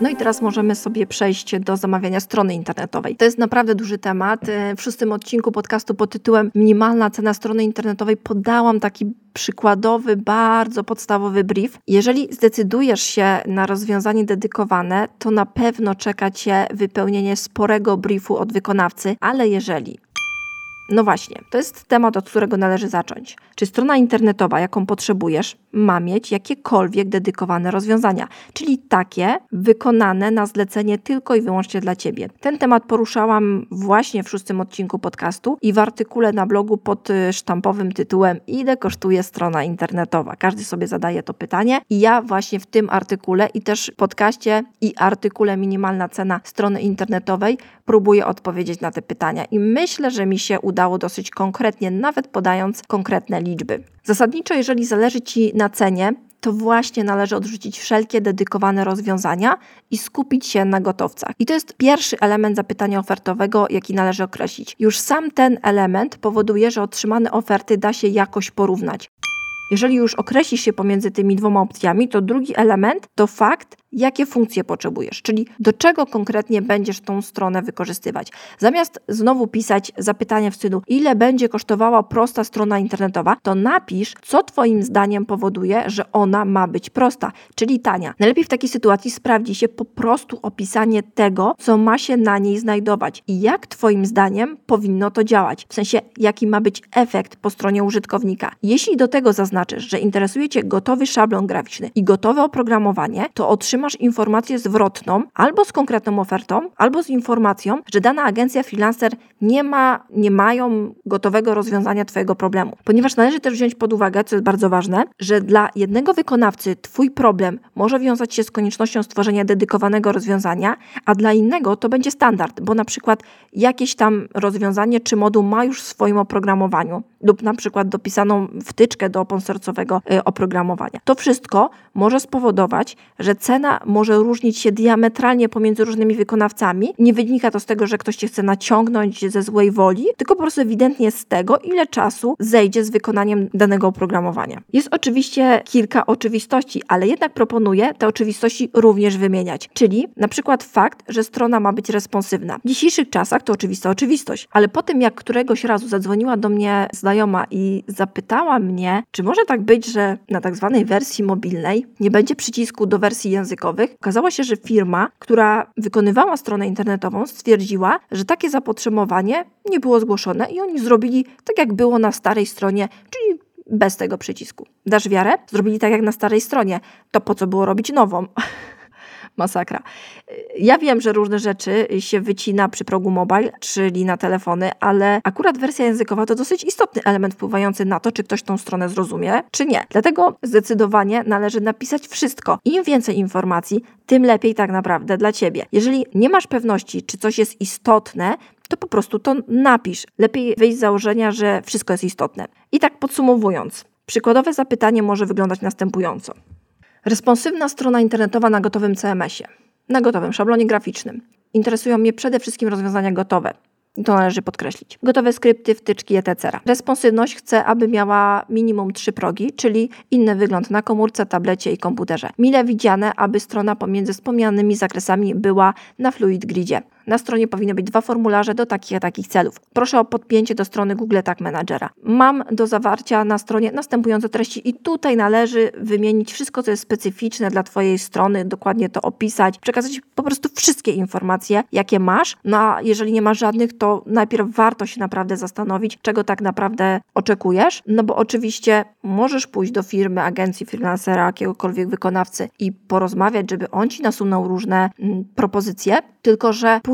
No i teraz możemy sobie przejść do zamawiania strony internetowej. To jest naprawdę duży temat. E, w szóstym odcinku podcastu pod tytułem Minimalna cena strony internetowej podałam taki przykładowy, bardzo podstawowy brief. Jeżeli zdecydujesz się na rozwiązanie dedykowane, to na pewno czeka Cię wypełnienie sporego briefu od wykonawcy, ale jeżeli no właśnie, to jest temat, od którego należy zacząć. Czy strona internetowa, jaką potrzebujesz, ma mieć jakiekolwiek dedykowane rozwiązania, czyli takie wykonane na zlecenie tylko i wyłącznie dla Ciebie. Ten temat poruszałam właśnie w szóstym odcinku podcastu i w artykule na blogu pod y, sztampowym tytułem Ile kosztuje strona internetowa? Każdy sobie zadaje to pytanie i ja właśnie w tym artykule i też podcaście i artykule Minimalna cena strony internetowej próbuję odpowiedzieć na te pytania i myślę, że mi się udało dosyć konkretnie, nawet podając konkretne liczby. Zasadniczo, jeżeli zależy Ci na cenie, to właśnie należy odrzucić wszelkie dedykowane rozwiązania i skupić się na gotowcach. I to jest pierwszy element zapytania ofertowego, jaki należy określić. Już sam ten element powoduje, że otrzymane oferty da się jakoś porównać. Jeżeli już określisz się pomiędzy tymi dwoma opcjami, to drugi element to fakt, jakie funkcje potrzebujesz, czyli do czego konkretnie będziesz tą stronę wykorzystywać. Zamiast znowu pisać zapytanie w stylu, ile będzie kosztowała prosta strona internetowa, to napisz, co Twoim zdaniem powoduje, że ona ma być prosta, czyli tania. Najlepiej w takiej sytuacji sprawdzi się po prostu opisanie tego, co ma się na niej znajdować i jak Twoim zdaniem powinno to działać, w sensie jaki ma być efekt po stronie użytkownika. Jeśli do tego zaznaczysz, zaznaczysz, że interesuje Cię gotowy szablon graficzny i gotowe oprogramowanie, to otrzymasz informację zwrotną albo z konkretną ofertą, albo z informacją, że dana agencja freelancer nie ma, nie mają gotowego rozwiązania Twojego problemu. Ponieważ należy też wziąć pod uwagę, co jest bardzo ważne, że dla jednego wykonawcy Twój problem może wiązać się z koniecznością stworzenia dedykowanego rozwiązania, a dla innego to będzie standard, bo na przykład jakieś tam rozwiązanie czy moduł ma już w swoim oprogramowaniu lub na przykład dopisaną wtyczkę do open y, oprogramowania. To wszystko może spowodować, że cena może różnić się diametralnie pomiędzy różnymi wykonawcami. Nie wynika to z tego, że ktoś cię chce naciągnąć ze złej woli, tylko po prostu ewidentnie z tego, ile czasu zejdzie z wykonaniem danego oprogramowania. Jest oczywiście kilka oczywistości, ale jednak proponuję te oczywistości również wymieniać. Czyli na przykład fakt, że strona ma być responsywna. W dzisiejszych czasach to oczywista oczywistość, ale po tym jak któregoś razu zadzwoniła do mnie znajoma i zapytała mnie, czy może tak być, że na tak zwanej wersji mobilnej nie będzie przycisku do wersji językowych, okazało się, że firma, która wykonywała stronę internetową, stwierdziła, że takie zapotrzebowanie nie było zgłoszone i oni zrobili tak, jak było na starej stronie, czyli bez tego przycisku. Dasz wiarę? Zrobili tak jak na starej stronie. To po co było robić nową? [laughs] masakra. Ja wiem, że różne rzeczy się wycina przy progu mobile, czyli na telefony, ale akurat wersja językowa to dosyć istotny element wpływający na to, czy ktoś tą stronę zrozumie, czy nie. Dlatego zdecydowanie należy napisać wszystko. Im więcej informacji, tym lepiej tak naprawdę dla ciebie. Jeżeli nie masz pewności, czy coś jest istotne, to po prostu to napisz. Lepiej wyjść z założenia, że wszystko jest istotne. I tak podsumowując, przykładowe zapytanie może wyglądać następująco. Responsywna strona internetowa na gotowym CMS-ie, na gotowym szablonie graficznym. Interesują mnie przede wszystkim rozwiązania gotowe. To należy podkreślić. Gotowe skrypty, wtyczki, etc. Responsywność chcę, aby miała minimum trzy progi, czyli inny wygląd na komórce, tablecie i komputerze. Mile widziane, aby strona pomiędzy wspomnianymi zakresami była na Fluid Gridzie. Na stronie powinny być dwa formularze do takich a takich celów. Proszę o podpięcie do strony Google Tag Managera. Mam do zawarcia na stronie następujące treści i tutaj należy wymienić wszystko, co jest specyficzne dla Twojej strony, dokładnie to opisać, przekazać po prostu wszystkie informacje, jakie masz. No a jeżeli nie masz żadnych, to najpierw warto się naprawdę zastanowić, czego tak naprawdę oczekujesz, no bo oczywiście możesz pójść do firmy, agencji, freelancera, jakiegokolwiek wykonawcy i porozmawiać, żeby on Ci nasunął różne mm, propozycje, tylko że później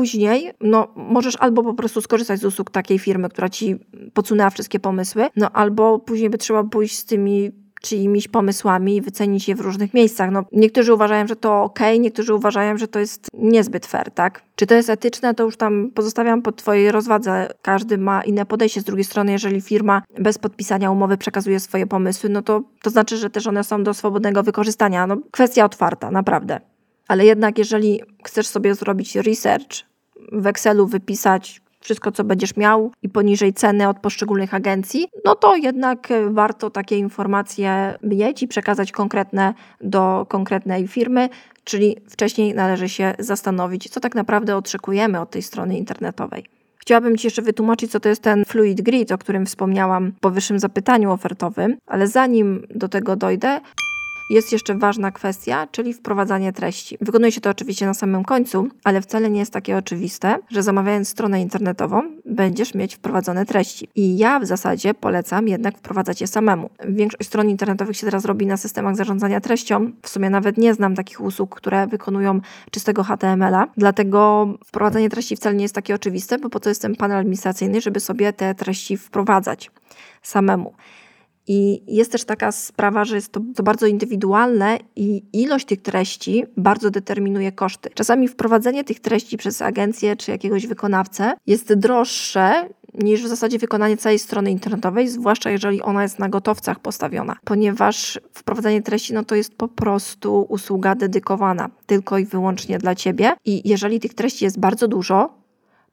no, możesz albo po prostu skorzystać z usług takiej firmy, która ci podsunęła wszystkie pomysły, no albo później by trzeba pójść z tymi czyimiś pomysłami i wycenić je w różnych miejscach. No, niektórzy uważają, że to ok, niektórzy uważają, że to jest niezbyt fair, tak? Czy to jest etyczne, to już tam pozostawiam pod Twojej rozwadze. Każdy ma inne podejście. Z drugiej strony, jeżeli firma bez podpisania umowy przekazuje swoje pomysły, no to to znaczy, że też one są do swobodnego wykorzystania. No, kwestia otwarta, naprawdę ale jednak jeżeli chcesz sobie zrobić research, w Excelu wypisać wszystko, co będziesz miał i poniżej ceny od poszczególnych agencji, no to jednak warto takie informacje mieć i przekazać konkretne do konkretnej firmy, czyli wcześniej należy się zastanowić, co tak naprawdę oczekujemy od tej strony internetowej. Chciałabym Ci jeszcze wytłumaczyć, co to jest ten Fluid Grid, o którym wspomniałam w powyższym zapytaniu ofertowym, ale zanim do tego dojdę, jest jeszcze ważna kwestia, czyli wprowadzanie treści. Wykonuje się to oczywiście na samym końcu, ale wcale nie jest takie oczywiste, że zamawiając stronę internetową, będziesz mieć wprowadzone treści. I ja w zasadzie polecam jednak wprowadzać je samemu. Większość stron internetowych się teraz robi na systemach zarządzania treścią. W sumie nawet nie znam takich usług, które wykonują czystego HTML-a, dlatego wprowadzanie treści wcale nie jest takie oczywiste, bo po to jest ten panel administracyjny, żeby sobie te treści wprowadzać samemu. I jest też taka sprawa, że jest to, to bardzo indywidualne i ilość tych treści bardzo determinuje koszty. Czasami wprowadzenie tych treści przez agencję czy jakiegoś wykonawcę jest droższe niż w zasadzie wykonanie całej strony internetowej, zwłaszcza jeżeli ona jest na gotowcach postawiona, ponieważ wprowadzenie treści no to jest po prostu usługa dedykowana tylko i wyłącznie dla Ciebie i jeżeli tych treści jest bardzo dużo,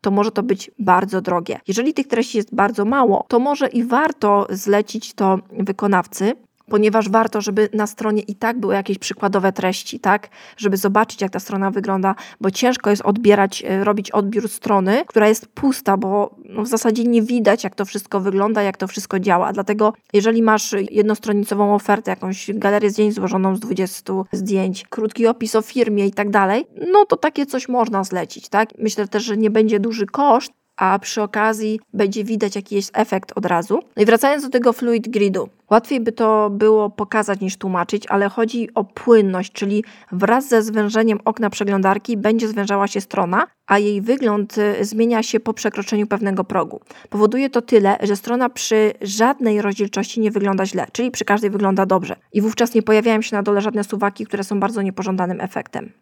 to może to być bardzo drogie. Jeżeli tych treści jest bardzo mało, to może i warto zlecić to wykonawcy, ponieważ warto, żeby na stronie i tak były jakieś przykładowe treści, tak, żeby zobaczyć, jak ta strona wygląda, bo ciężko jest odbierać, e, robić odbiór strony, która jest pusta, bo no, w zasadzie nie widać, jak to wszystko wygląda, jak to wszystko działa. Dlatego, jeżeli masz jednostronicową ofertę, jakąś galerię zdjęć złożoną z 20 zdjęć, krótki opis o firmie i tak dalej, no to takie coś można zlecić, tak. Myślę też, że nie będzie duży koszt, a przy okazji będzie widać jakiś efekt od razu. No i wracając do tego fluid gridu. Łatwiej by to było pokazać niż tłumaczyć, ale chodzi o płynność, czyli wraz ze zwężeniem okna przeglądarki będzie zwężała się strona, a jej wygląd y, zmienia się po przekroczeniu pewnego progu. Powoduje to tyle, że strona przy żadnej rozdzielczości nie wygląda źle, czyli przy każdej wygląda dobrze. I wówczas nie pojawiają się na dole żadne suwaki, które są bardzo niepożądanym efektem.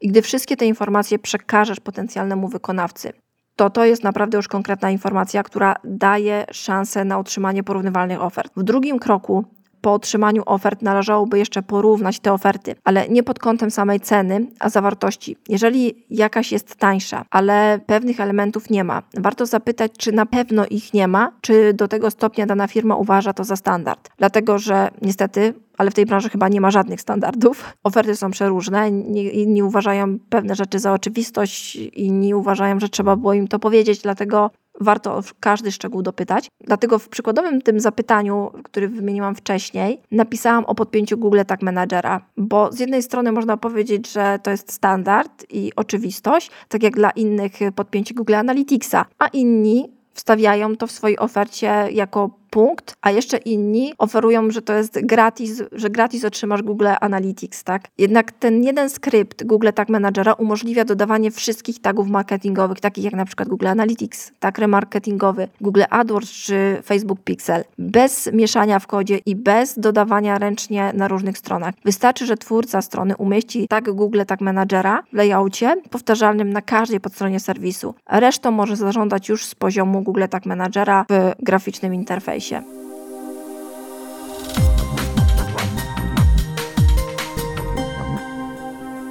I gdy wszystkie te informacje przekażesz potencjalnemu wykonawcy, to to jest naprawdę już konkretna informacja, która daje szansę na otrzymanie porównywalnych ofert. W drugim kroku po otrzymaniu ofert należałoby jeszcze porównać te oferty, ale nie pod kątem samej ceny, a zawartości. Jeżeli jakaś jest tańsza, ale pewnych elementów nie ma, warto zapytać, czy na pewno ich nie ma, czy do tego stopnia dana firma uważa to za standard. Dlatego, że niestety ale w tej branży chyba nie ma żadnych standardów. Oferty są przeróżne, inni uważają pewne rzeczy za oczywistość, inni uważają, że trzeba było im to powiedzieć, dlatego warto każdy szczegół dopytać. Dlatego w przykładowym tym zapytaniu, który wymieniłam wcześniej, napisałam o podpięciu Google Tag Managera, bo z jednej strony można powiedzieć, że to jest standard i oczywistość, tak jak dla innych podpięcie Google Analyticsa, a inni wstawiają to w swojej ofercie jako punkt, a jeszcze inni oferują, że to jest gratis, że gratis otrzymasz Google Analytics, tak? Jednak ten jeden skrypt Google Tag Managera umożliwia dodawanie wszystkich tagów marketingowych, takich jak na przykład Google Analytics, tag remarketingowy, Google AdWords czy Facebook Pixel, bez mieszania w kodzie i bez dodawania ręcznie na różnych stronach. Wystarczy, że twórca strony umieści tag Google Tag Managera w layoutie powtarzalnym na każdej podstronie serwisu. Resztą może zażądać już z poziomu Google Tag Managera w graficznym interfejsie.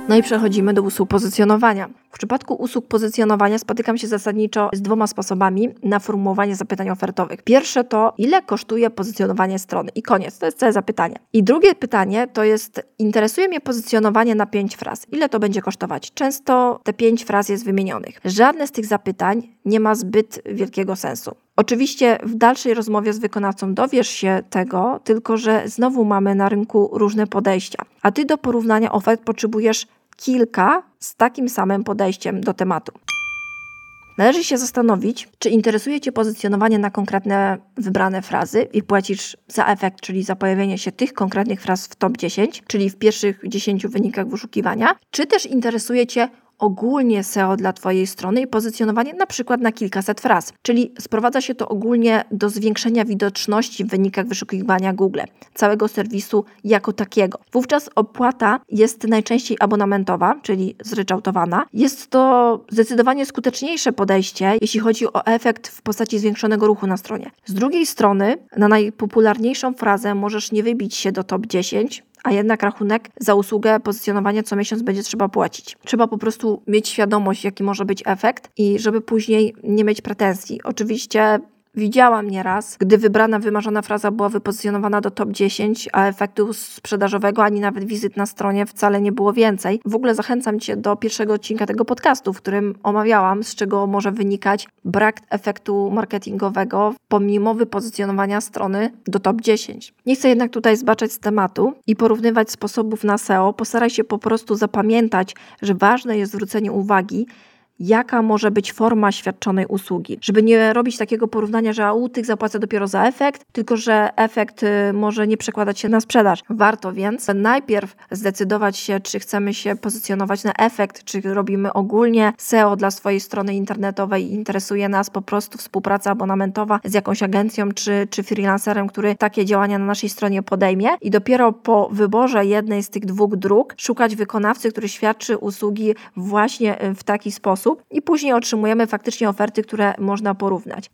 No i przechodzimy do usług pozycjonowania. W przypadku usług pozycjonowania spotykam się zasadniczo z dwoma sposobami na formułowanie zapytań ofertowych. Pierwsze to, ile kosztuje pozycjonowanie strony i koniec, to jest całe zapytanie. I drugie pytanie to jest, interesuje mnie pozycjonowanie na pięć fraz. Ile to będzie kosztować? Często te pięć fraz jest wymienionych. Żadne z tych zapytań nie ma zbyt wielkiego sensu. Oczywiście w dalszej rozmowie z wykonawcą dowiesz się tego, tylko że znowu mamy na rynku różne podejścia, a ty do porównania ofert potrzebujesz kilka z takim samym podejściem do tematu. Należy się zastanowić, czy interesuje Cię pozycjonowanie na konkretne wybrane frazy i płacisz za efekt, czyli za pojawienie się tych konkretnych fraz w top 10, czyli w pierwszych 10 wynikach wyszukiwania, czy też interesuje Cię ogólnie SEO dla Twojej strony i pozycjonowanie na przykład na kilkaset fraz. Czyli sprowadza się to ogólnie do zwiększenia widoczności w wynikach wyszukiwania Google, całego serwisu jako takiego. Wówczas opłata jest najczęściej abonamentowa, czyli zryczałtowana. Jest to zdecydowanie skuteczniejsze podejście, jeśli chodzi o efekt w postaci zwiększonego ruchu na stronie. Z drugiej strony, na najpopularniejszą frazę możesz nie wybić się do top 10, a jednak rachunek za usługę pozycjonowania co miesiąc będzie trzeba płacić. Trzeba po prostu mieć świadomość, jaki może być efekt i żeby później nie mieć pretensji. Oczywiście Widziałam nieraz, gdy wybrana, wymarzona fraza była wypozycjonowana do top 10, a efektu sprzedażowego ani nawet wizyt na stronie wcale nie było więcej. W ogóle zachęcam Cię do pierwszego odcinka tego podcastu, w którym omawiałam, z czego może wynikać brak efektu marketingowego pomimo wypozycjonowania strony do top 10. Nie chcę jednak tutaj zbaczać z tematu i porównywać sposobów na SEO. Postaraj się po prostu zapamiętać, że ważne jest zwrócenie uwagi jaka może być forma świadczonej usługi. Żeby nie robić takiego porównania, że u tych zapłacę dopiero za efekt, tylko że efekt y, może nie przekładać się na sprzedaż. Warto więc najpierw zdecydować się, czy chcemy się pozycjonować na efekt, czy robimy ogólnie SEO dla swojej strony internetowej i interesuje nas po prostu współpraca abonamentowa z jakąś agencją czy, czy freelancerem, który takie działania na naszej stronie podejmie i dopiero po wyborze jednej z tych dwóch dróg szukać wykonawcy, który świadczy usługi właśnie y, w taki sposób, i później otrzymujemy faktycznie oferty, które można porównać.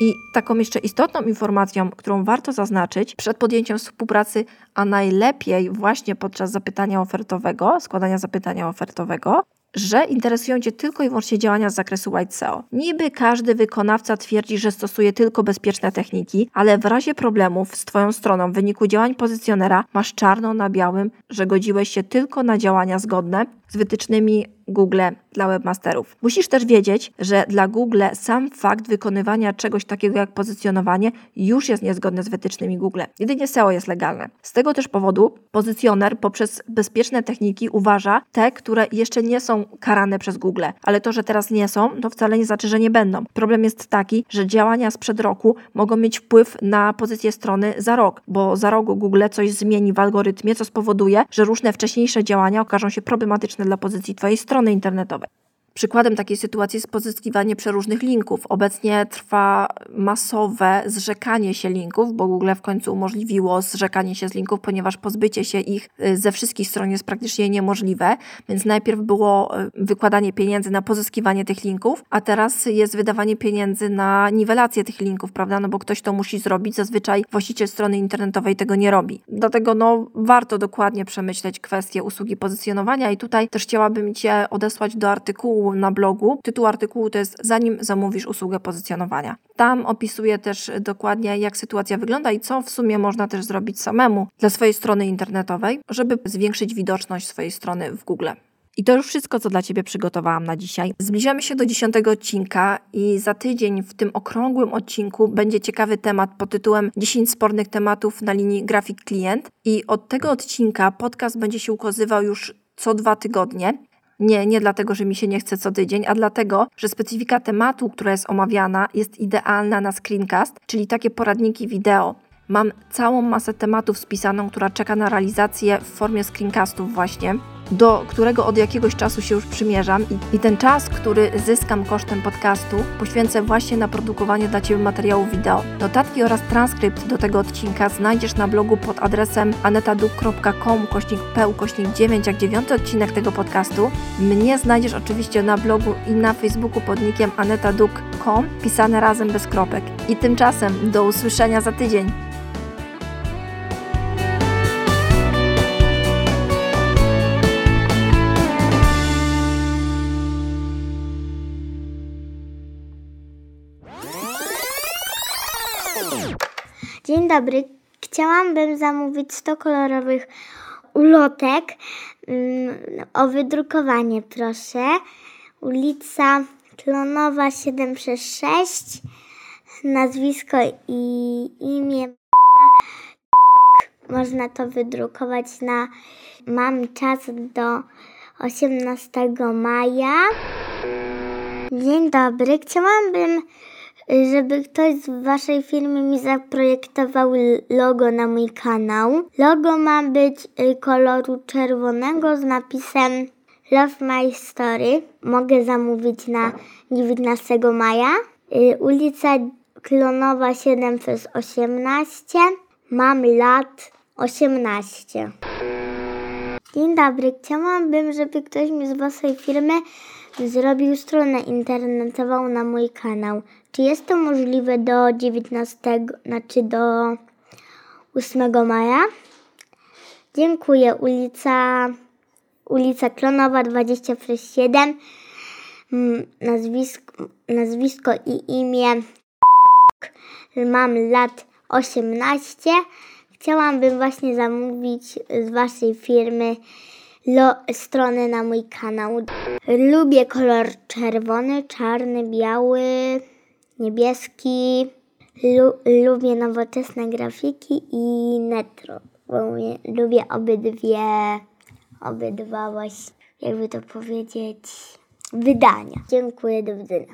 I taką jeszcze istotną informacją, którą warto zaznaczyć przed podjęciem współpracy, a najlepiej właśnie podczas zapytania ofertowego, składania zapytania ofertowego, że interesują Cię tylko i wyłącznie działania z zakresu White SEO. Niby każdy wykonawca twierdzi, że stosuje tylko bezpieczne techniki, ale w razie problemów z Twoją stroną w wyniku działań pozycjonera masz czarno na białym, że godziłeś się tylko na działania zgodne z wytycznymi Google dla webmasterów. Musisz też wiedzieć, że dla Google sam fakt wykonywania czegoś takiego jak pozycjonowanie już jest niezgodne z wytycznymi Google. Jedynie SEO jest legalne. Z tego też powodu pozycjoner poprzez bezpieczne techniki uważa te, które jeszcze nie są karane przez Google, ale to, że teraz nie są, to wcale nie znaczy, że nie będą. Problem jest taki, że działania sprzed roku mogą mieć wpływ na pozycję strony za rok, bo za rok Google coś zmieni w algorytmie, co spowoduje, że różne wcześniejsze działania okażą się problematyczne dla pozycji Twojej strony internetowej. Przykładem takiej sytuacji jest pozyskiwanie przeróżnych linków. Obecnie trwa masowe zrzekanie się linków, bo Google w końcu umożliwiło zrzekanie się z linków, ponieważ pozbycie się ich y, ze wszystkich stron jest praktycznie niemożliwe. Więc najpierw było y, wykładanie pieniędzy na pozyskiwanie tych linków, a teraz jest wydawanie pieniędzy na niwelację tych linków, prawda? No bo ktoś to musi zrobić. Zazwyczaj właściciel strony internetowej tego nie robi. Dlatego no, warto dokładnie przemyśleć kwestię usługi pozycjonowania i tutaj też chciałabym Cię odesłać do artykułu na blogu. Tytuł artykułu to jest Zanim zamówisz usługę pozycjonowania. Tam opisuję też dokładnie, jak sytuacja wygląda i co w sumie można też zrobić samemu dla swojej strony internetowej, żeby zwiększyć widoczność swojej strony w Google. I to już wszystko, co dla Ciebie przygotowałam na dzisiaj. Zbliżamy się do dziesiątego odcinka i za tydzień w tym okrągłym odcinku będzie ciekawy temat pod tytułem 10 spornych tematów na linii grafik klient. I od tego odcinka podcast będzie się ukazywał już co dwa tygodnie. Nie, nie dlatego, że mi się nie chce co tydzień, a dlatego, że specyfika tematu, która jest omawiana, jest idealna na screencast, czyli takie poradniki wideo. Mam całą masę tematów spisaną, która czeka na realizację w formie screencastów właśnie do którego od jakiegoś czasu się już przymierzam i, i ten czas, który zyskam kosztem podcastu, poświęcę właśnie na produkowanie dla Ciebie materiału wideo. Notatki oraz transkrypt do tego odcinka znajdziesz na blogu pod adresem anetaduk.com kośnik peł kośnik 9 jak 9 odcinek tego podcastu. Mnie znajdziesz oczywiście na blogu i na Facebooku pod nickiem anetaduk.com pisane razem bez kropek. I tymczasem do usłyszenia za tydzień. Dzień dobry. Chciałabym zamówić 100 kolorowych ulotek mm, o wydrukowanie, proszę. Ulica Klonowa 7 przez 6. Nazwisko i imię. Można to wydrukować na. Mam czas do 18 maja. Dzień dobry. Chciałabym żeby ktoś z Waszej firmy mi zaprojektował logo na mój kanał. Logo ma być y, koloru czerwonego z napisem Love My Story. Mogę zamówić na 19 maja. Y, ulica Klonowa 7 przez 18. Mam lat 18. Dzień dobry. Chciałabym, żeby ktoś mi z Waszej firmy zrobił stronę internetową na mój kanał. Czy jest to możliwe do 19, znaczy do 8 maja? Dziękuję. Ulica, ulica Klonowa 20 przez 7. Mm, nazwisko, nazwisko i imię. Mam lat 18. Chciałabym właśnie zamówić z Waszej firmy lo, stronę na mój kanał. Lubię kolor czerwony, czarny, biały niebieski. Lu lubię nowoczesne grafiki i netro. Bo lubię obydwie, obydwa właśnie, jakby to powiedzieć, wydania. Dziękuję, do widzenia.